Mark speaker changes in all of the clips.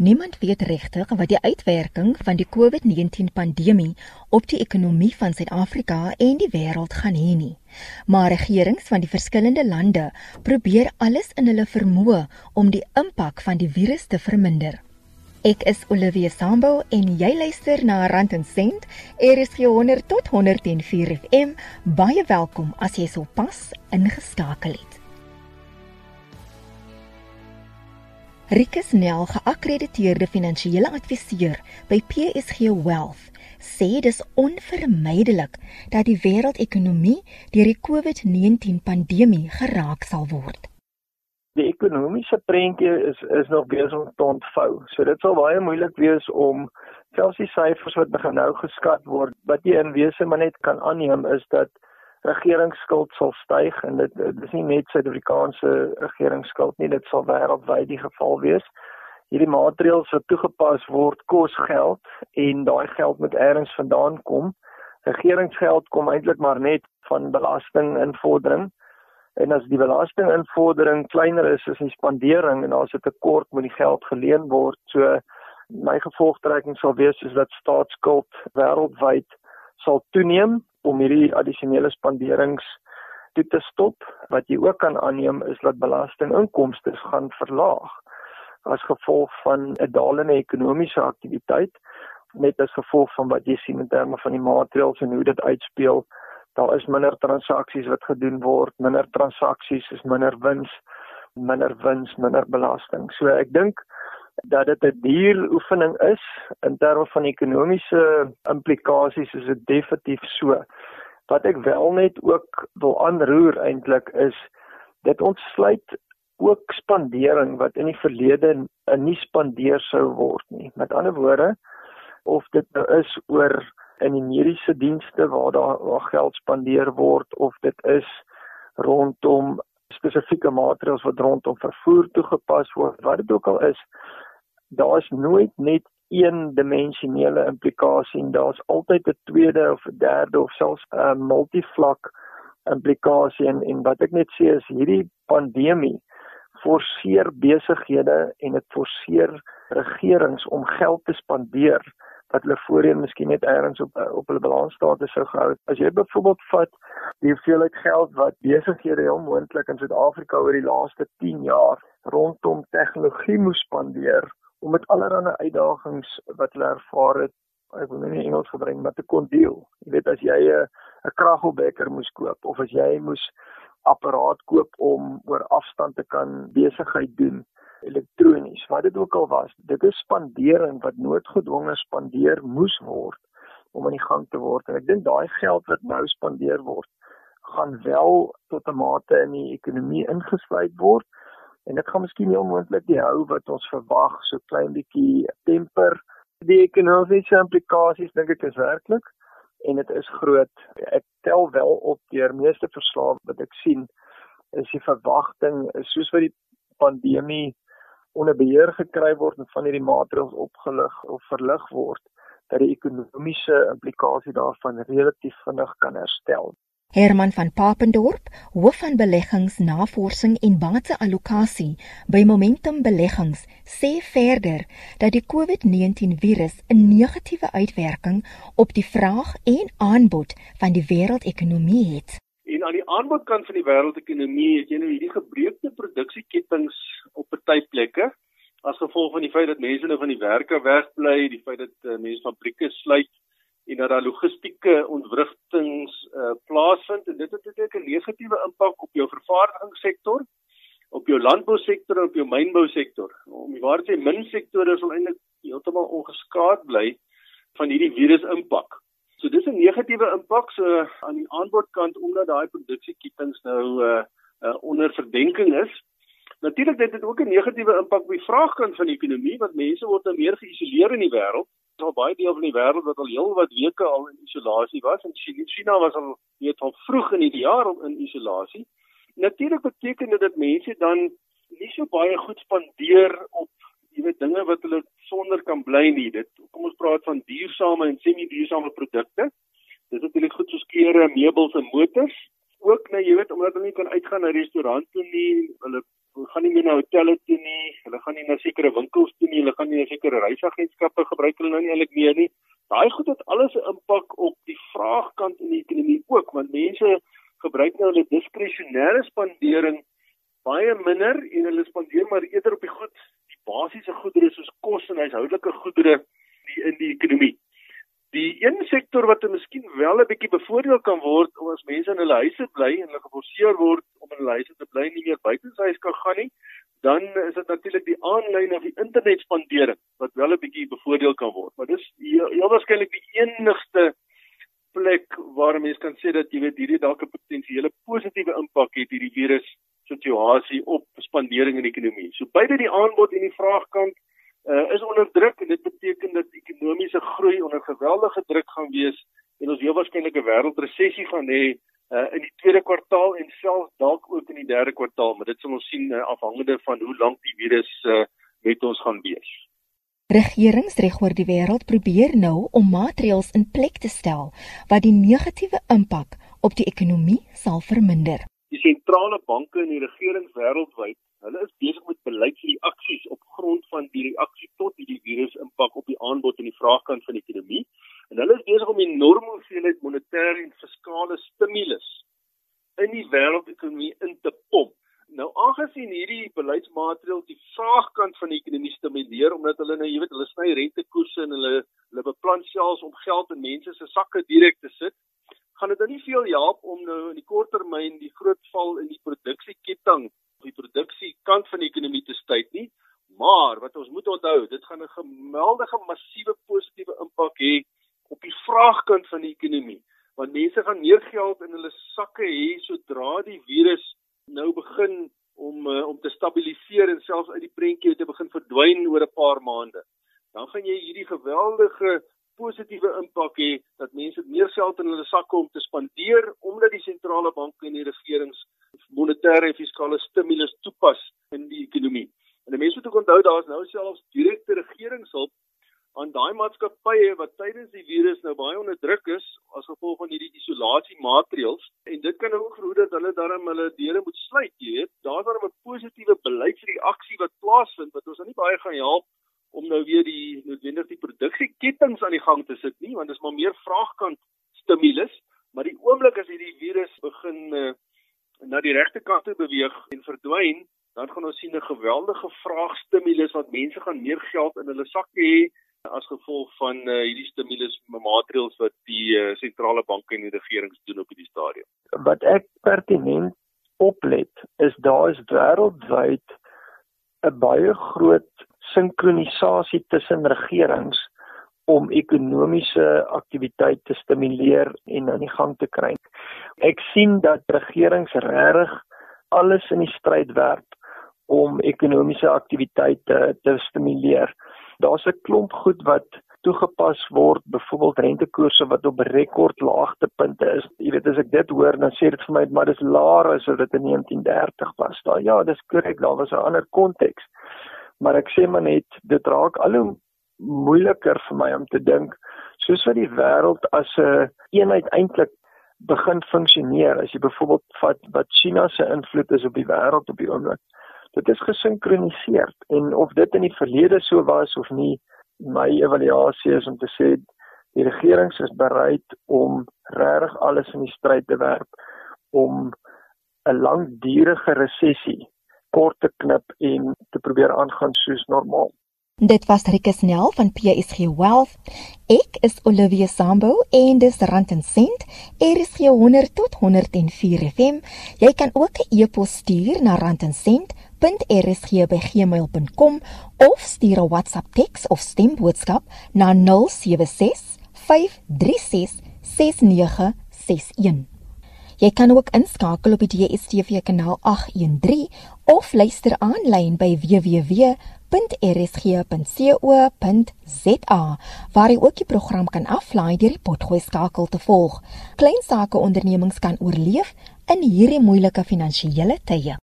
Speaker 1: Niemand weet regtig wat die uitwerking van die COVID-19 pandemie op die ekonomie van Suid-Afrika en die wêreld gaan hê nie. Maar regerings van die verskillende lande probeer alles in hulle vermoë om die impak van die virus te verminder. Ek is Olivia Sambo en jy luister na Rand en Sent. Er is 100 tot 104 FM. Baie welkom as jy sopas ingeskakel het. Rikus Nel, geakkrediteerde finansiële adviseur by PSG Wealth, sê dis onvermydelik dat die wêreldekonomie deur die COVID-19 pandemie geraak sal word.
Speaker 2: Die ekonomiese prentjie is is nog besig om te ontvou. So dit sal baie moeilik wees om selfs die syfers wat nou geskat word, wat jy in wese maar net kan aanneem is dat regeringsskuld sal styg en dit, dit is nie net Suid-Afrikaanse regeringsskuld nie, dit sal wêreldwyd die geval wees. Hierdie maatreëls wat toegepas word kos geld en daai geld moet elders vandaan kom. Regeringsgeld kom eintlik maar net van belastinginvordering. En as die belastinginvordering kleiner is as die spandering en daar's 'n tekort moet die geld geleen word. So my gevolgtrekking sal wees is dat staatsskuld wêreldwyd sal toeneem om hierdie addisionele spanderings toe te stop. Wat jy ook kan aanneem is dat belastinginkomste gaan verlaag as gevolg van 'n dalende ekonomiese aktiwiteit met as gevolg van wat jy sien in terme van die maatreëls en hoe dit uitspeel. Daar is minder transaksies wat gedoen word, minder transaksies is minder wins, minder wins, minder belasting. So ek dink dat dit 'n duur oefening is in terme van ekonomiese implikasies is dit definitief so. Wat ek wel net ook wil aanroer eintlik is dit ontsluit ook spandering wat in die verlede nie spandeer sou word nie. Met ander woorde of dit nou is oor in die mediese dienste waar daar waar geld spandeer word of dit is rondom spesifieke maatreëls wat rondom vervoer toegepas word, wat dit ook al is, daar's nooit net een dimensionele implikasie, daar's altyd 'n tweede of 'n derde of selfs 'n multivlak implikasie en, en wat ek net sê is hierdie pandemie forceer besighede en dit forceer regerings om geld te spandeer wat hulle voorheen miskien net eers op op hulle balansstaat sou gehou het. As jy byvoorbeeld vat die hoeveelheid geld wat besighede heel moontlik in Suid-Afrika oor die laaste 10 jaar rondom tegnologie moes spandeer om met allerlei uitdagings wat hulle ervaar het, ek wil nou nie Engels gebring, maar te kon deel. Jy weet as jy 'n 'n kragopwekker moes koop of as jy moes apparaat koop om oor afstand te kan besigheid doen elektronies, wat dit ook al was, dit is spandering wat noodgedwonge spandeer moes word om aan die gang te word. En ek dink daai geld wat nou spandeer word, gaan wel tot 'n mate in die ekonomie ingesluit word en dit gaan miskien heel moontlik die hou wat ons verwag so klein bietjie temper. Die ekonomiese implikasies dink ek is werklik. En dit is groot. Ek tel wel op deur meeste verslae wat ek sien is die verwagting soos wat die pandemie onder beheer gekry word en van hierdie maatreëls opgelig of verlig word dat die ekonomiese implikasie daarvan relatief vinnig kan herstel
Speaker 1: Herman van Papendorp, hoof van beleggingsnavorsing en bateallokasie by Momentum Beleggings, sê verder dat die COVID-19 virus 'n negatiewe uitwerking op die vraag en aanbod van die wêreldekonomie het.
Speaker 3: En aan die aanbodkant van die wêreldekonomie het jy nou hierdie gebreekte produksieketTINGS op party plekke as gevolg van die feit dat mense nou van die werke wegbly, die feit dat uh, mense fabrieke sluit en dat daar logistieke ontwrigtings uh, plaasvind en dit het natuurlik 'n negatiewe impak op jou vervaardigingssektor, op jou landbousektor en op jou mynbousektor. Om die waarheid te sê, min sektore sal eintlik heeltemal ongeskaad bly van hierdie virus impak. So dis 'n negatiewe impak so aan die aanbodkant omdat daai produksieketings nou uh, uh onder verdenking is. Natuurlik dit het ook 'n negatiewe impak op die vraagkant van die ekonomie want mense word nou meer geïsoleer in die wêreld al baie deel van die wêreld wat al heel wat weke al in isolasie was en China was al weet al vroeg in die jaar in isolasie. Natuurlik beteken dit dat mense dan nie so baie goed spandeer op weet dinge wat hulle sonder kan bly nie. Dit kom ons praat van duursame en semi-duursame produkte. Dis natuurlik goed soos klere, meubels en motors. Ook nou jy weet omdat hulle nie kan uitgaan na restaurante toe nie, hulle gaan nie meer na hotelle toe nie, hulle gaan nie na sekere winkels toe nie, hulle gaan nie na sekere reisagentskappe gebruik hulle nou nie eintlik meer nie. Daai goed het alles 'n impak op die vraagkant in die ekonomie ook, want mense gebruik nou hulle diskresionêre spandering baie minder en hulle spandeer maar eerder op die goed, die basiese goedere soos kos en huishoudelike goedere die in die ekonomie. Die een sektor wat miskien wel 'n bietjie bevoordeel kan word as mense in hulle huise bly en hulle geforseer word hulle huise te bly nie meer buite sy huis kan gaan nie, dan is dit natuurlik die aanlyn of die internetspandering wat wel 'n bietjie bevoordeel kan word. Maar dis heel, heel waarskynlik die enigste plek waar mense kan sê dat jy weet hierdie dalk 'n potensiële positiewe impak het hierdie virus situasie op spandering in die ekonomie. So beide die aanbod en die vraagkant uh, is onder druk en dit beteken dat ekonomiese groei onder geweldige druk gaan wees en ons heel waarskynlik 'n wêreldresessie gaan hê uh, in die tweede kwartaal en selfs dalk ook in die derde kwartaal, maar dit sal ons sien uh, afhangende van hoe lank die virus uh, met ons gaan wees.
Speaker 1: Regerings reg oor die wêreld probeer nou om maatreëls in plek te stel wat die negatiewe impak op die ekonomie sal verminder.
Speaker 3: Die sentrale banke en die regerings wêreldwyd Hulle is besig met beleidsreaksies op grond van die reaksie tot hierdie virus impak op die aanbod en die vraagkant van die ekonomie. En hulle is besig om enorme hoeveelheid monetêre en fiskale stimulus in die wêreldekonomie in te pomp. Nou aangesien hierdie beleidsmaatreëls die vraagkant van die ekonomie stimuleer omdat hulle nou jy weet hulle sny rentekoerse en hulle hulle beplan selfs om geld in mense se sakke direk te sit, gaan dit nou nie veel help om nou in die korttermyn die groot val in die produksieketting die produksie kant van die ekonomie te stuit nie. Maar wat ons moet onthou, dit gaan 'n geweldige massiewe positiewe impak hê die vraagkant van die ekonomie. Want mense gaan meer geld in hulle sakke hê sodra die virus nou begin om uh, om te stabiliseer en selfs uit die prentjie te begin verdwyn oor 'n paar maande. Dan gaan jy hierdie geweldige positiewe impak hê dat mense meer geld in hulle sakke om te spandeer omdat die sentrale banke en die regerings monetêre en fiskale stimulus toepas in die ekonomie. En mense moet ook onthou daar's nou selfs direkte regeringshulp aan daai maatskappye wat tydens die virus nou baie onder druk is as gevolg van hierdie isolasiemaatreëls en dit kan ook verhoed dat hulle darm hulle deure moet sluit, jy weet. Daar's darm 'n positiewe beleidsreaksie wat plaasvind wat ons nou nie baie gaan help om nou weer die noodwendig die produksieketings aan die gang te sit nie want dit is maar meer vraagkant stimulus maar die oomblik as hierdie virus begin uh, na die regte kant toe beweeg en verdwyn dan gaan ons sien 'n geweldige vraagstimulus wat mense gaan meer geld in hulle sakke hê as gevolg van uh, hierdie stimulus maatreëls wat die uh, sentrale banke en die regerings doen op hierdie stadium.
Speaker 2: Wat ek pertinent oplet is daar is wêreldwyd 'n baie groot sinkronisasie tussen regerings om ekonomiese aktiwiteit te stimuleer en aan die gang te kry. Ek sien dat regerings regtig alles in die stryd werp om ekonomiese aktiwiteite te stimuleer. Daar's 'n klomp goed wat toegepas word, byvoorbeeld rentekoerse wat op rekord laagtepunte is. Jy weet as ek dit hoor, dan sê dit vir my maar dis laer as wat dit in 1930 was. Daar ja, dis korrek, daar was 'n ander konteks maar ek sê maar net dit raak al hoe moeiliker vir my om te dink soos wat die wêreld as 'n een eenheid eintlik begin funksioneer as jy byvoorbeeld vat wat China se invloed is op die wêreld op die oomblik dit is gesinkroniseer en of dit in die verlede so was of nie my evaluasie is om te sê die regering is bereid om regtig alles in die stryd te werp om 'n langdurige resessie kort te knip en te probeer aangaan soos normaal.
Speaker 1: Dit was Rikus Nel van PSG Wealth. Ek is Olivia Sambo en dis Rand en Sent. RSG 100 tot 104 FM. Jy kan ook 'n e-pos stuur na randencent.rsg@gmail.com of stuur 'n WhatsApp teks of stemboodskap na 076 536 6961. Jy kan ook inskakel op die DSTV kanaal 813 of luister aanlyn by www.rsg.co.za waar jy ook die program kan aflaai deur die potgooi skakel te volg. Klein sake ondernemings kan oorleef in hierdie moeilike finansiële tye.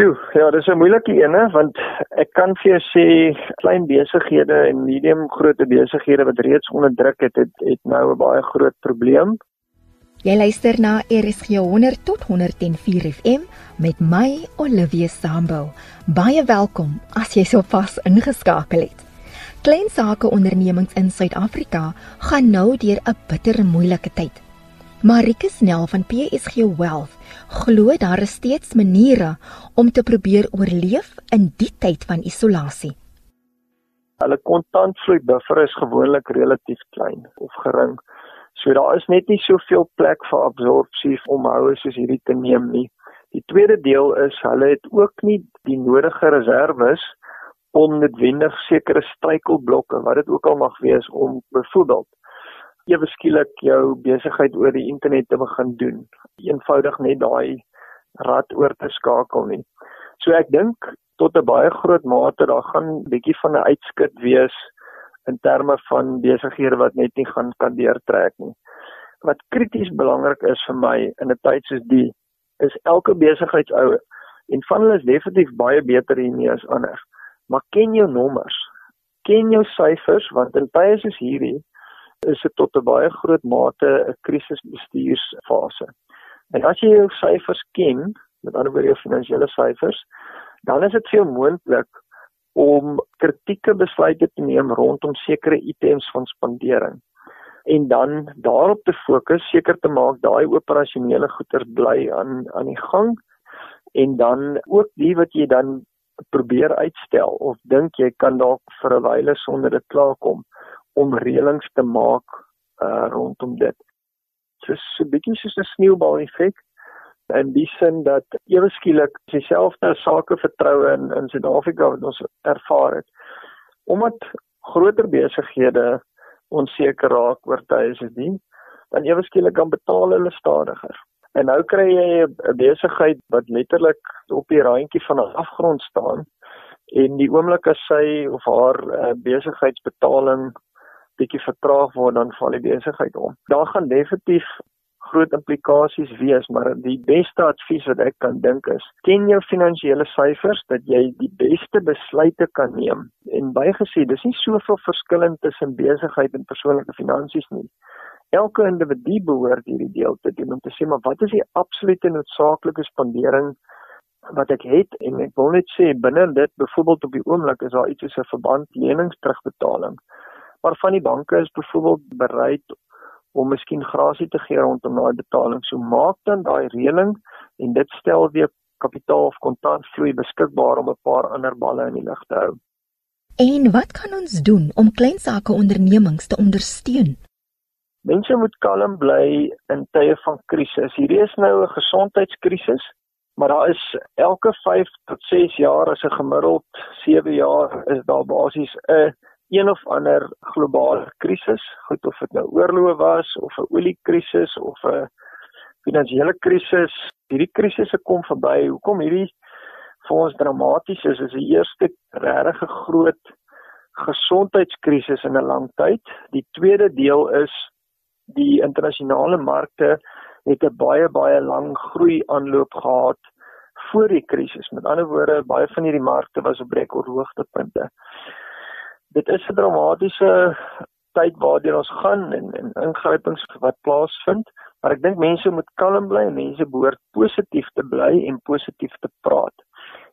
Speaker 2: Sjoe, ja, dis 'n moeilike ene want ek kan vir jou sê klein besighede en medium groot besighede wat reeds onder druk het, het, het nou 'n baie groot probleem
Speaker 1: Jy luister na RSG 100 tot 104 FM met my Olivia Sambo. Baie welkom as jy sopas ingeskakel het. Klein sake ondernemings in Suid-Afrika gaan nou deur 'n bitter moeilike tyd. Marike Snell van PSG Wealth glo daar is steeds maniere om te probeer oorleef in die tyd van isolasie.
Speaker 2: Hulle kontantvloei buffer is gewoonlik relatief klein of gering. So daar is net nie soveel plek vir absorpsie om houe soos hierdie te neem nie. Die tweede deel is hulle het ook nie die nodige reserves om noodwendig sekere struikelblokke wat dit ook al mag wees om byvoorbeeld ewe skielik jou besigheid oor die internet te begin doen. Eenvoudig net daai rad oor te skakel nie. So ek dink tot 'n baie groot mate daar gaan bietjie van 'n uitskit wees in terme van besighede wat net nie gaan kan deurtrek nie. Wat krities belangrik is vir my in 'n tyd soos die is elke besigheidsouer en van hulle is definitief baie beter hiermee as ander. Maar ken jou nommers. Ken jou syfers want in tye soos hierdie is dit tot 'n baie groot mate 'n krisisbestuursfase. En as jy jou syfers ken, met ander woorde jou finansiële syfers, dan is dit veel moontlik om kritieke besluite te neem rondom sekere items van spandering en dan daarop te fokus seker te maak daai operasionele goeder bly aan aan die gang en dan ook die wat jy dan probeer uitstel of dink jy kan dalk vir 'n wyle sonder dit klaarkom om reëlings te maak uh, rondom dit. So 'n bietjie soos 'n sneeubal effek in die sin dat ewe skielik dieselfde sake vertroue in in Suid-Afrika wat ons ervaar het omdat groter besighede onseker raak oor tye se dien dan ewe skielik kan betaal hulle stadiger en nou kry jy 'n besigheid wat letterlik op die randjie van 'n afgrond staan en die oomblik as sy of haar uh, besigheidsbetaling bietjie vertraag word dan val die besigheid om. Daar gaan definitief groot implikasies wees, maar die beste advies wat ek kan dink is: ken jou finansiële syfers dat jy die beste besluite kan neem. En bygesê, dis nie soveel verskillend tussen besigheid en persoonlike finansies nie. Elke individu behoort hierdie deel te doen om te sê maar wat is die absolute noodsaaklike spandering wat ek het en ek wil net sê binne dit byvoorbeeld op die oomblik is daar iets soos 'n verband lenings terugbetaling. Maar van die banke is byvoorbeeld bereid om miskien grasie te gee rondom daai betaling. So maak dan daai reëling en dit stel weer kapitaal of kontantvloei beskikbaar om 'n paar ander balle in die lug te hou.
Speaker 1: En wat kan ons doen om klein sake ondernemings te ondersteun?
Speaker 2: Mense moet kalm bly in tye van krisis. Hierdie is nou 'n gesondheidskrisis, maar daar is elke 5 tot 6 jaar as 'n gemiddeld 7 jaar is daar basies 'n een of ander globale krisis, goed of dit nou oorlog was of 'n oliekrisis of 'n finansiële krisis, hierdie krisisse kom verby. Hoekom hierdie vir ons dramaties is, is die eerste regtig groot gesondheidskrisis in 'n lang tyd. Die tweede deel is die internasionale markte het 'n baie baie lang groei aanloop gehad voor die krisis. Met ander woorde, baie van hierdie markte was op rekordhoogtepunte dit is 'n dramatiese tyd waardeur ons gaan en en ingrypings wat plaasvind, maar ek dink mense moet kalm bly en mense behoort positief te bly en positief te praat.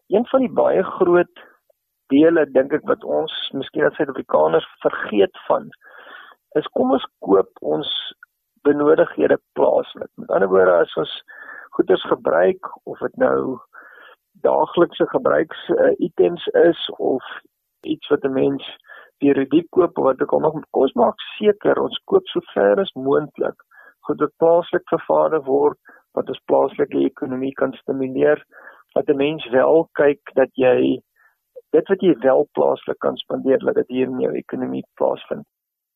Speaker 2: Een van die baie groot dele dink ek wat ons miskien as Suid-Afrikaners vergeet van is kom ons koop ons benodighede plaaslik. Met ander woorde as ons goederes gebruik of dit nou daaglikse gebruiks uh, items is of iets wat 'n mens periodiek koop wat ook al nog kos maak seker ons koop so ver as moontlik. Goed wat plaaslik vervaardig word wat ons plaaslike ekonomie kan stimuleer dat 'n mens wel kyk dat jy dit wat jy wel plaaslik kan spandeer dat dit hier in jou ekonomie plaasvind.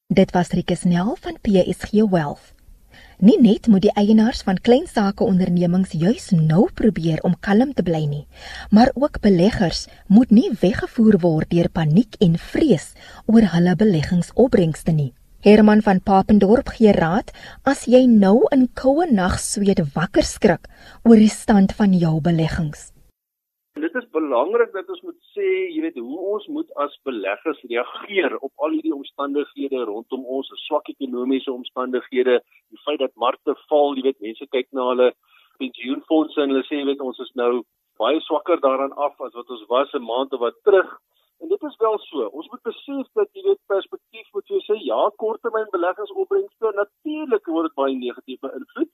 Speaker 1: Dit was Rikus Nel van PSG Wealth Nie net moet die eienaars van klein sake ondernemings juis nou probeer om kalm te bly nie, maar ook beleggers moet nie weggevoer word deur paniek en vrees oor hulle beleggingsopbrengste nie. Herman van Papendorp gee raad as jy nou in koue nagsweet wakker skrik oor die stand van jou beleggings.
Speaker 3: Belangrik dat ons moet sê, jy weet, hoe ons moet as beleggers reageer op al hierdie omstandighede rondom ons, swak ekonomiese omstandighede, die feit dat markte val, jy weet, mense kyk na hulle pensioenfonde en hulle sê, jy weet, ons is nou baie swakker daaraan af as wat ons was 'n maand of wat terug. En dit is wel so. Ons moet besef dat jy weet perspektief moet jy sê ja, korttermynbeleggingsopbrengste natuurlik word dit baie negatief beïnvloed.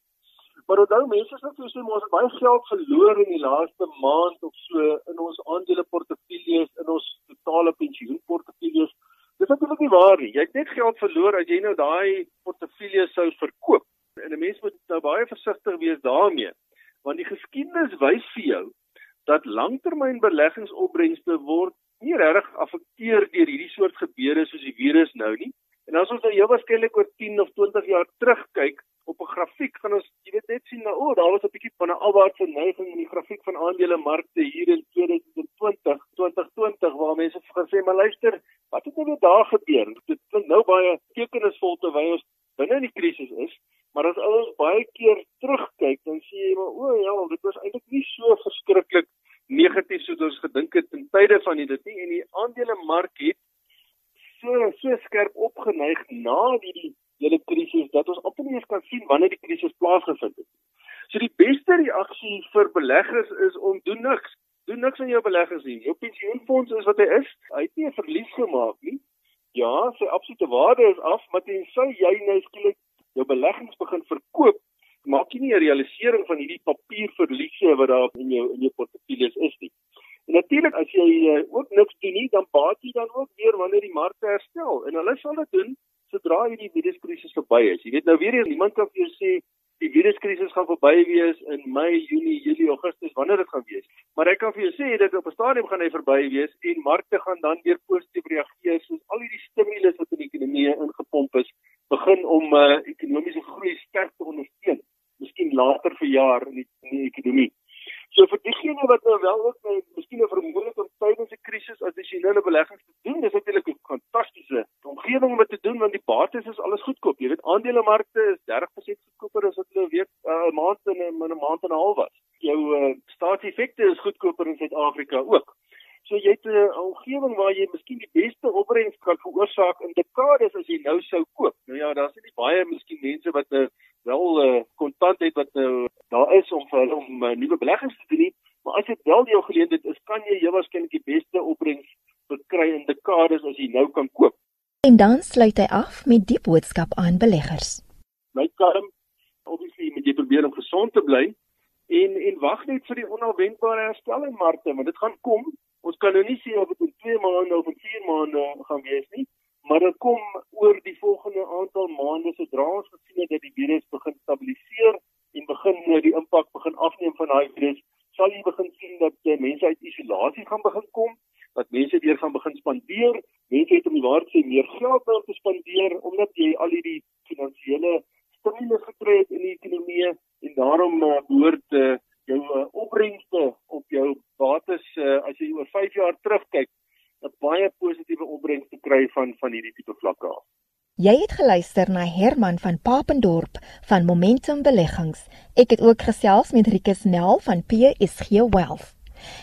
Speaker 3: Maar onthou mense sê vir sê ons het baie geld verloor in die laaste maand of so in ons aandeleportefeuilles, in ons totale pensioenportefeuilles. Dis natuurlik nie waar nie. Jy het net geld verloor as jy nou daai portefeulje sou verkoop. En 'n mens moet nou baie versigtig wees daarmee. Want die geskiedenis wys vir jou dat langtermynbeleggingsopbrengste word nie regtig afekteer deur hierdie soort gebeure soos die virus nou nie. En as ons nou heel waarskynlik oor 10 of 20 jaar terugkyk, op 'n grafiek gaan ons net sien nou o, oh, daar was 'n bietjie van 'n afwaartse neiging in die grafiek van aandelemarkte hier in 2020, 2020 waar mense gesê maar luister, wat het nou daar gebeur? Dit klink nou baie tekenisvol terwyl ons binne in die krisis is, maar as ons baie keer terugkyk, dan sien jy maar o, oh, ja, dit was eintlik nie so verskriklik negatief soos ons gedink het ten tye van dit nie en die aandelemark het so so skerp opgeneig na die hele krisis dat ons amper nie eens kan sien wanneer die krisis plaasgevind het. So die beste reaksie vir beleggers is om doen niks. Doen niks aan jou beleggings nie. Jou pensioenfonds is wat hy is. Hy het nie 'n verlies gemaak nie. Ja, sy absolute waarde is af, maar tensy jy nou skielik jou beleggings begin verkoop, maak jy nie 'n realisering van hierdie papierverliese wat daar in jou in jou portefeuilles is nie. En natuurlik as jy uh, ook niks doen nie, dan baat jy dan ook weer wanneer die markte herstel. En hulle sal dit doen sodra hierdie viruskrisis verby is. Jy weet nou weer eens niemand kan vir jou sê die viruskrisis gaan verby wees in Mei, Junie, Julie, Augustus, wanneer dit gaan wees. Maar ek kan vir jou sê dat op 'n stadium gaan hy verby wees en markte gaan dan weer positief reageer soos al hierdie stimulus wat in die ekonomie ingepomp is, begin om uh, ekonomiese groei sterk te ondersteun. Miskien later vir jaar in die, in die ekonomie. So vir diegene wat nou wel ook nou miskien 'n vermoë om tydens 'n krisis addisionele beleggings te doen, dis natuurlik 'n fantastiese omgewing om dit te doen want die bates is alles goedkoop. Jy weet aandelemarkte is 30% goedkoper as wat hulle weet 'n uh, maand en 'n maand en 'n half was. Jou uh, staatseffekte is goedkoper in Suid-Afrika ook. So jy het 'n omgewing waar jy miskien die beste opbrengs kan veroorsaak in dekades as jy nou sou koop. Nou ja, daar's nie baie miskien mense wat nou wel uh, kontant het wat nou daar is om vir hulle om uh, nuwe beleggings te doen nie, maar as dit wel jou geleentheid is, kan jy heel waarskynlik die beste opbrengs verkry in dekades as jy nou kan koop.
Speaker 1: En dan sluit hy af met die boodskap aan beleggers.
Speaker 3: My kalm, obviously moet jy probeer om gesond te bly en en wag net vir die onverwendbare herstel in markte, want dit gaan kom. Ons kan nou nie sê of dit in 2 maande of in 4 maande gaan wees nie, maar dit kom oor die volgende aantal maande sodra ons gesien het dat die virus begin stabiliseer en begin nou die impak begin afneem van daai virus, sal jy begin sien dat uh, mense uit isolasie gaan begin kom dat mense weer gaan begin spandeer. Mense het om die waarheid sê meer geld om te spandeer omdat jy al hierdie finansiële stimulus gekry het in die ekonomie en daarom uh, behoort uh, jou uh, opbrengste op jou bates uh, as jy oor 5 jaar terugkyk 'n baie positiewe opbrengs te kry van van hierdie tipe vlakke af.
Speaker 1: Jy het geluister na Herman van Papendorp van Momentum Beleggings. Ek het ook gesels met Rikus Nel van PSG Wealth.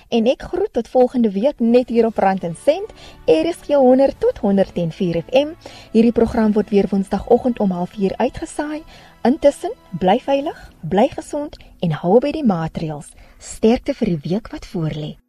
Speaker 1: En ek groet tot volgende week net hier op Rand en Sent. RSG 100 tot 104 FM. Hierdie program word weer Woensdagoggend om 04:30 uitgesaai. Intussen, bly veilig, bly gesond en hou by die maatreëls. Sterkte vir die week wat voorlê.